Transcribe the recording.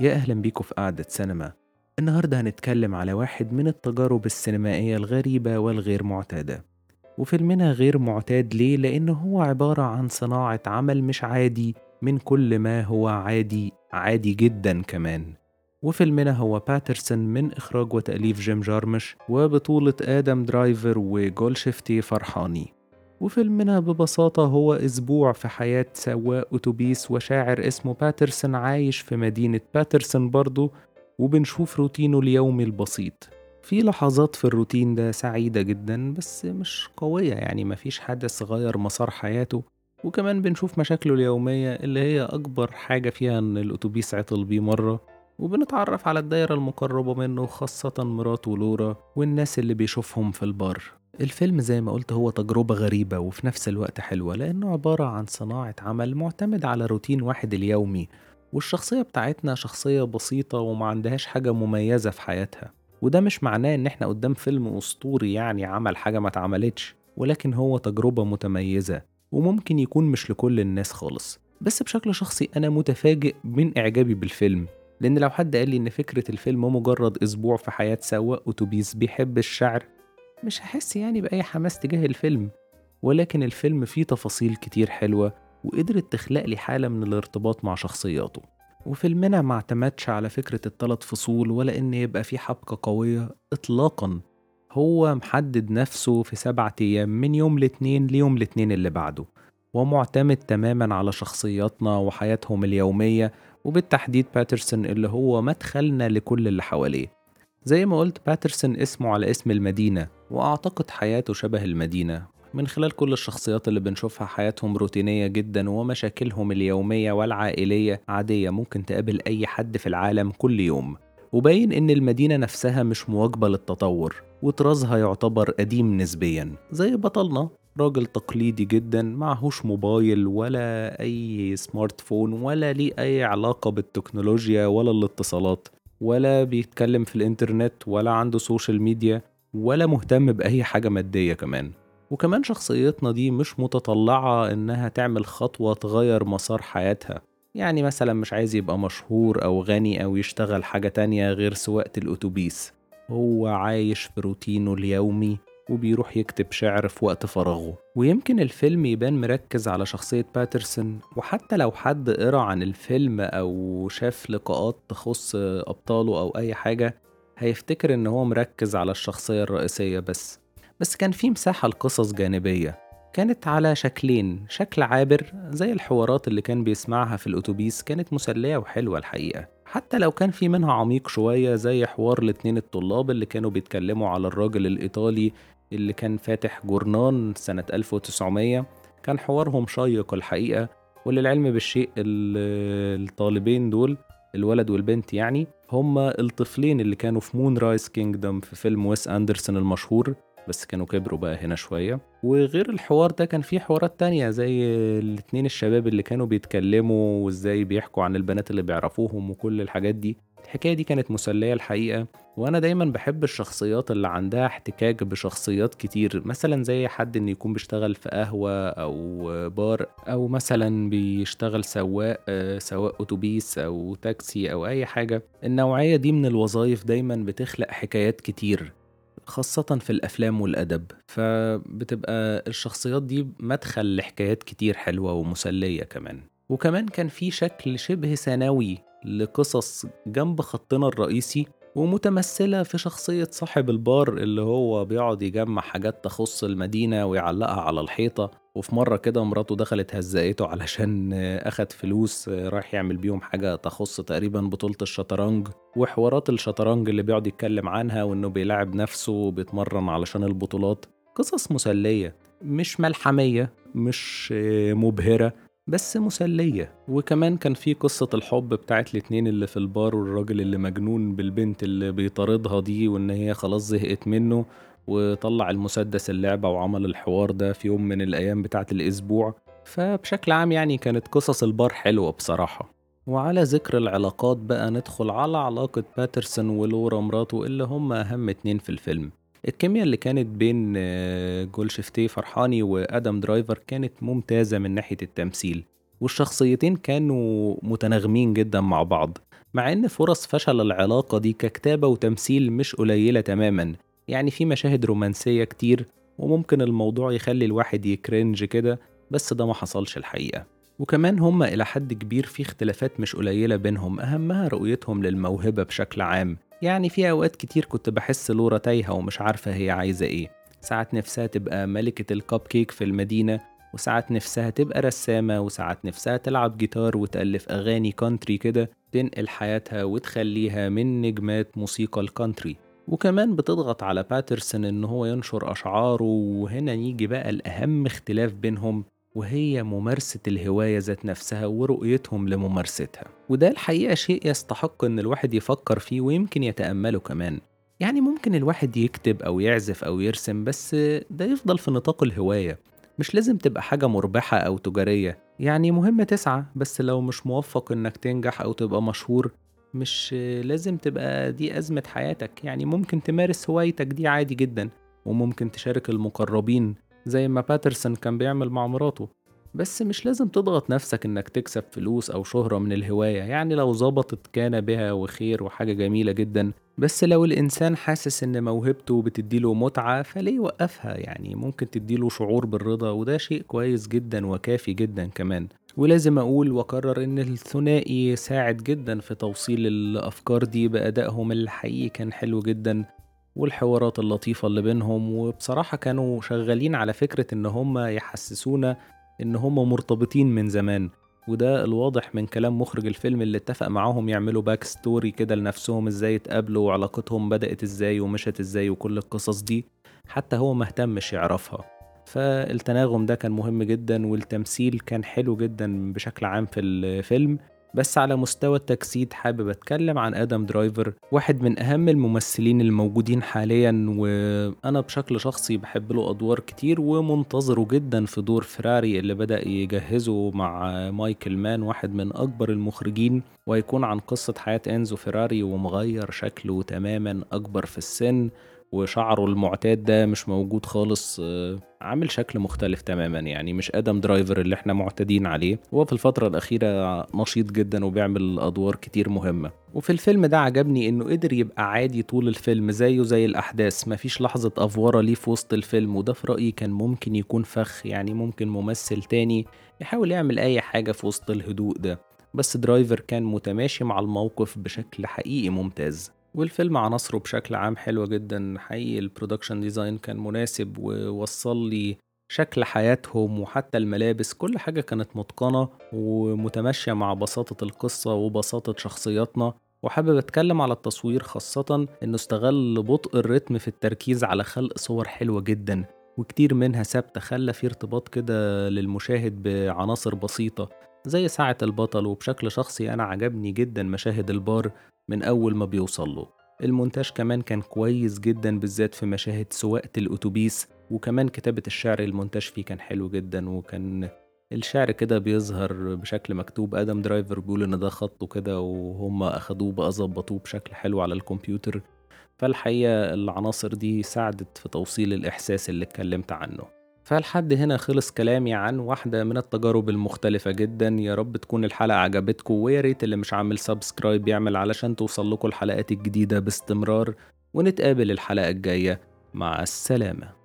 يا أهلا بيكم في قعدة سينما. النهاردة هنتكلم على واحد من التجارب السينمائية الغريبة والغير معتادة. وفيلمنا غير معتاد ليه؟ لأنه هو عبارة عن صناعة عمل مش عادي من كل ما هو عادي عادي جدا كمان. وفيلمنا هو باترسون من إخراج وتأليف جيم جارمش وبطولة آدم درايفر وجولشيفته فرحاني. وفيلمنا ببساطة هو أسبوع في حياة سواق أتوبيس وشاعر اسمه باترسون عايش في مدينة باترسون برضه وبنشوف روتينه اليومي البسيط. في لحظات في الروتين ده سعيدة جدا بس مش قوية يعني مفيش حدث غير مسار حياته. وكمان بنشوف مشاكله اليومية اللي هي أكبر حاجة فيها إن الأتوبيس عطل بيه مرة. وبنتعرف على الدايرة المقربة منه خاصة مراته لورا والناس اللي بيشوفهم في البار. الفيلم زي ما قلت هو تجربة غريبة وفي نفس الوقت حلوة لأنه عبارة عن صناعة عمل معتمد على روتين واحد اليومي والشخصية بتاعتنا شخصية بسيطة وما عندهاش حاجة مميزة في حياتها. وده مش معناه إن إحنا قدام فيلم أسطوري يعني عمل حاجة ما اتعملتش ولكن هو تجربة متميزة وممكن يكون مش لكل الناس خالص. بس بشكل شخصي أنا متفاجئ من إعجابي بالفيلم لأن لو حد قال لي إن فكرة الفيلم مجرد أسبوع في حياة سواق أتوبيس بيحب الشعر مش هحس يعني بأي حماس تجاه الفيلم ولكن الفيلم فيه تفاصيل كتير حلوة وقدرت تخلق لي حالة من الارتباط مع شخصياته. وفيلمنا ما اعتمدش على فكرة التلات فصول ولا إن يبقى فيه حبكة قوية إطلاقا. هو محدد نفسه في سبعة أيام من يوم الاتنين ليوم الاتنين اللي بعده ومعتمد تماما على شخصياتنا وحياتهم اليومية وبالتحديد باترسون اللي هو مدخلنا لكل اللي حواليه. زي ما قلت باترسون اسمه على اسم المدينة وأعتقد حياته شبه المدينة. من خلال كل الشخصيات اللي بنشوفها حياتهم روتينية جدا ومشاكلهم اليومية والعائلية عادية ممكن تقابل أي حد في العالم كل يوم. وباين إن المدينة نفسها مش مواكبة للتطور وطرازها يعتبر قديم نسبيا. زي بطلنا راجل تقليدي جدا معهوش موبايل ولا أي smartphone ولا ليه أي علاقة بالتكنولوجيا ولا الاتصالات. ولا بيتكلم في الإنترنت ولا عنده social media ولا مهتم بأي حاجة مادية كمان. وكمان شخصيتنا دي مش متطلعة إنها تعمل خطوة تغير مسار حياتها. يعني مثلا مش عايز يبقى مشهور أو غني أو يشتغل حاجة تانية غير سواقة الأتوبيس. هو عايش في روتينه اليومي وبيروح يكتب شعر في وقت فراغه. ويمكن الفيلم يبان مركز على شخصية باترسون وحتى لو حد قرأ عن الفيلم أو شاف لقاءات تخص أبطاله أو أي حاجة هيفتكر إن هو مركز على الشخصية الرئيسية بس. بس كان في مساحة لقصص جانبية. كانت على شكلين شكل عابر زي الحوارات اللي كان بيسمعها في الأتوبيس كانت مسلية وحلوة الحقيقة. حتى لو كان في منها عميق شوية زي حوار الاتنين الطلاب اللي كانوا بيتكلموا على الراجل الإيطالي اللي كان فاتح جورنان سنة 1900 كان حوارهم شيق الحقيقة وللعلم بالشيء الطالبين دول الولد والبنت يعني هما الطفلين اللي كانوا في Moonrise Kingdom في فيلم ويس أندرسون المشهور بس كانوا كبروا بقى هنا شوية. وغير الحوار ده كان في حوارات تانية زي الاتنين الشباب اللي كانوا بيتكلموا وإزاي بيحكوا عن البنات اللي بيعرفوهم وكل الحاجات دي. الحكاية دي كانت مسلية الحقيقة وأنا دايما بحب الشخصيات اللي عندها احتكاك بشخصيات كتير مثلا زي حد إن يكون بيشتغل في قهوة أو بار أو مثلا بيشتغل سواق سواق أتوبيس أو تاكسي أو أي حاجة. النوعية دي من الوظائف دايما بتخلق حكايات كتير خاصة في الأفلام والأدب. فبتبقى الشخصيات دي مدخل لحكايات كتير حلوة ومسلية كمان. وكمان كان في شكل شبه ثانوي لقصص جنب خطنا الرئيسي ومتمثلة في شخصية صاحب البار اللي هو بيقعد يجمع حاجات تخص المدينة ويعلقها على الحيطة. وفي مرة كده مراته دخلت هزقته علشان أخد فلوس رايح يعمل بيهم حاجة تخص تقريبا بطولة الشطرنج. وحوارات الشطرنج اللي بيقعد يتكلم عنها وإنه بيلاعب نفسه وبيتمرن علشان البطولات. قصص مسلية مش ملحمية مش مبهرة. بس مسلية. وكمان كان في قصة الحب بتاعت الاتنين اللي في البار والراجل اللي مجنون بالبنت اللي بيطاردها دي وإن هي خلاص زهقت منه وطلع المسدس اللعبة وعمل الحوار ده في يوم من الأيام بتاعة الأسبوع. فبشكل عام يعني كانت قصص البار حلوة بصراحة. وعلى ذكر العلاقات بقى ندخل على علاقة باترسون ولورا مراته اللي هم أهم اتنين في الفيلم. الكيمياء اللي كانت بين جولشيفته فرحاني وآدم درايفر كانت ممتازة من ناحية التمثيل والشخصيتين كانوا متناغمين جدا مع بعض مع إن فرص فشل العلاقة دي ككتابة وتمثيل مش قليلة تماما يعني في مشاهد رومانسية كتير وممكن الموضوع يخلي الواحد ي cringe كده بس ده ما حصلش الحقيقة. وكمان هما إلى حد كبير في اختلافات مش قليلة بينهم أهمها رؤيتهم للموهبة بشكل عام يعني في أوقات كتير كنت بحس لورا تايهة ومش عارفة هي عايزة إيه. ساعات نفسها تبقى ملكة الكب كيك في المدينة وساعات نفسها تبقى رسامة وساعات نفسها تلعب جيتار وتألف أغاني country كده تنقل حياتها وتخليها من نجمات موسيقى ال country وكمان بتضغط على باترسون إن هو ينشر أشعاره وهنا نيجي بقى الأهم اختلاف بينهم وهي ممارسة الهواية ذات نفسها ورؤيتهم لممارستها. وده الحقيقة شيء يستحق إن الواحد يفكر فيه ويمكن يتأمله كمان. يعني ممكن الواحد يكتب أو يعزف أو يرسم بس ده يفضل في نطاق الهواية. مش لازم تبقى حاجة مربحة أو تجارية. يعني مهم تسعى بس لو مش موفق إنك تنجح أو تبقى مشهور مش لازم تبقى دي أزمة حياتك. يعني ممكن تمارس هوايتك دي عادي جدا وممكن تشارك المقربين زي ما باترسون كان بيعمل مع مراته. بس مش لازم تضغط نفسك إنك تكسب فلوس أو شهرة من الهواية. يعني لو ظبطت كان بها وخير وحاجة جميلة جدا. بس لو الإنسان حاسس إن موهبته بتديله متعة فليه يوقفها؟ يعني ممكن تديله شعور بالرضا وده شيء كويس جدا وكافي جدا كمان. ولازم أقول واكرر إن الثنائي ساعد جدا في توصيل الأفكار دي بأدائهم. الحقيقي كان حلو جدا. والحوارات اللطيفة اللي بينهم وبصراحة كانوا شغالين على فكرة إن هم يحسسونا إن هم مرتبطين من زمان وده الواضح من كلام مخرج الفيلم اللي اتفق معاهم يعملوا backstory كده لنفسهم إزاي اتقابلوا وعلاقتهم بدأت إزاي ومشت إزاي وكل القصص دي حتى هو مهتمش يعرفها. فالتناغم ده كان مهم جدا والتمثيل كان حلو جدا بشكل عام في الفيلم. بس على مستوى التجسيد حابب أتكلم عن آدم درايفر واحد من أهم الممثلين الموجودين حاليا وأنا بشكل شخصي بحب له أدوار كتير ومنتظره جدا في دور فراري اللي بدأ يجهزه مع مايكل مان واحد من أكبر المخرجين ويكون عن قصة حياة إنزو فيراري ومغير شكله تماما أكبر في السن. وشعره المعتاد ده مش موجود خالص آه، عامل شكل مختلف تماما يعني مش آدم درايفر اللي إحنا معتادين عليه. هو في الفترة الأخيرة نشيط جدا وبيعمل أدوار كتير مهمة. وفي الفيلم ده عجبني إنه قدر يبقى عادي طول الفيلم زيه زي الأحداث مفيش لحظة أفورة ليه في وسط الفيلم وده في رأيي كان ممكن يكون فخ يعني ممكن ممثل تاني يحاول يعمل أي حاجة في وسط الهدوء ده. بس درايفر كان متماشي مع الموقف بشكل حقيقي ممتاز. والفيلم عناصره بشكل عام حلوة جدا. حقيقي ال production design كان مناسب ووصل لي شكل حياتهم وحتى الملابس. كل حاجة كانت متقنة ومتماشية مع بساطة القصة وبساطة شخصياتنا. وحابب أتكلم على التصوير خاصة إنه استغل بطء الريتم في التركيز على خلق صور حلوة جدا وكتير منها ثابتة. خلى في ارتباط كده للمشاهد بعناصر بسيطة زي ساعة البطل. وبشكل شخصي أنا عجبني جدا مشاهد البار من أول ما بيوصل له المونتاج كمان كان كويس جدا بالذات في مشاهد سواقة الأتوبيس وكمان كتابة الشعر المونتاج فيه كان حلو جدا وكان الشعر كده بيظهر بشكل مكتوب. آدم درايفر بيقول إن ده خطه كده وهم أخدوه بقى ظبطوه بشكل حلو على الكمبيوتر. فالحقيقة العناصر دي ساعدت في توصيل الإحساس اللي اتكلمت عنه. فلحد هنا خلص كلامي عن واحدة من التجارب المختلفة جدا. يا رب تكون الحلقة عجبتكم ويا ريت اللي مش عامل subscribe يعمل علشان توصل لكم الحلقات الجديدة باستمرار. ونتقابل الحلقة الجاية. مع السلامة.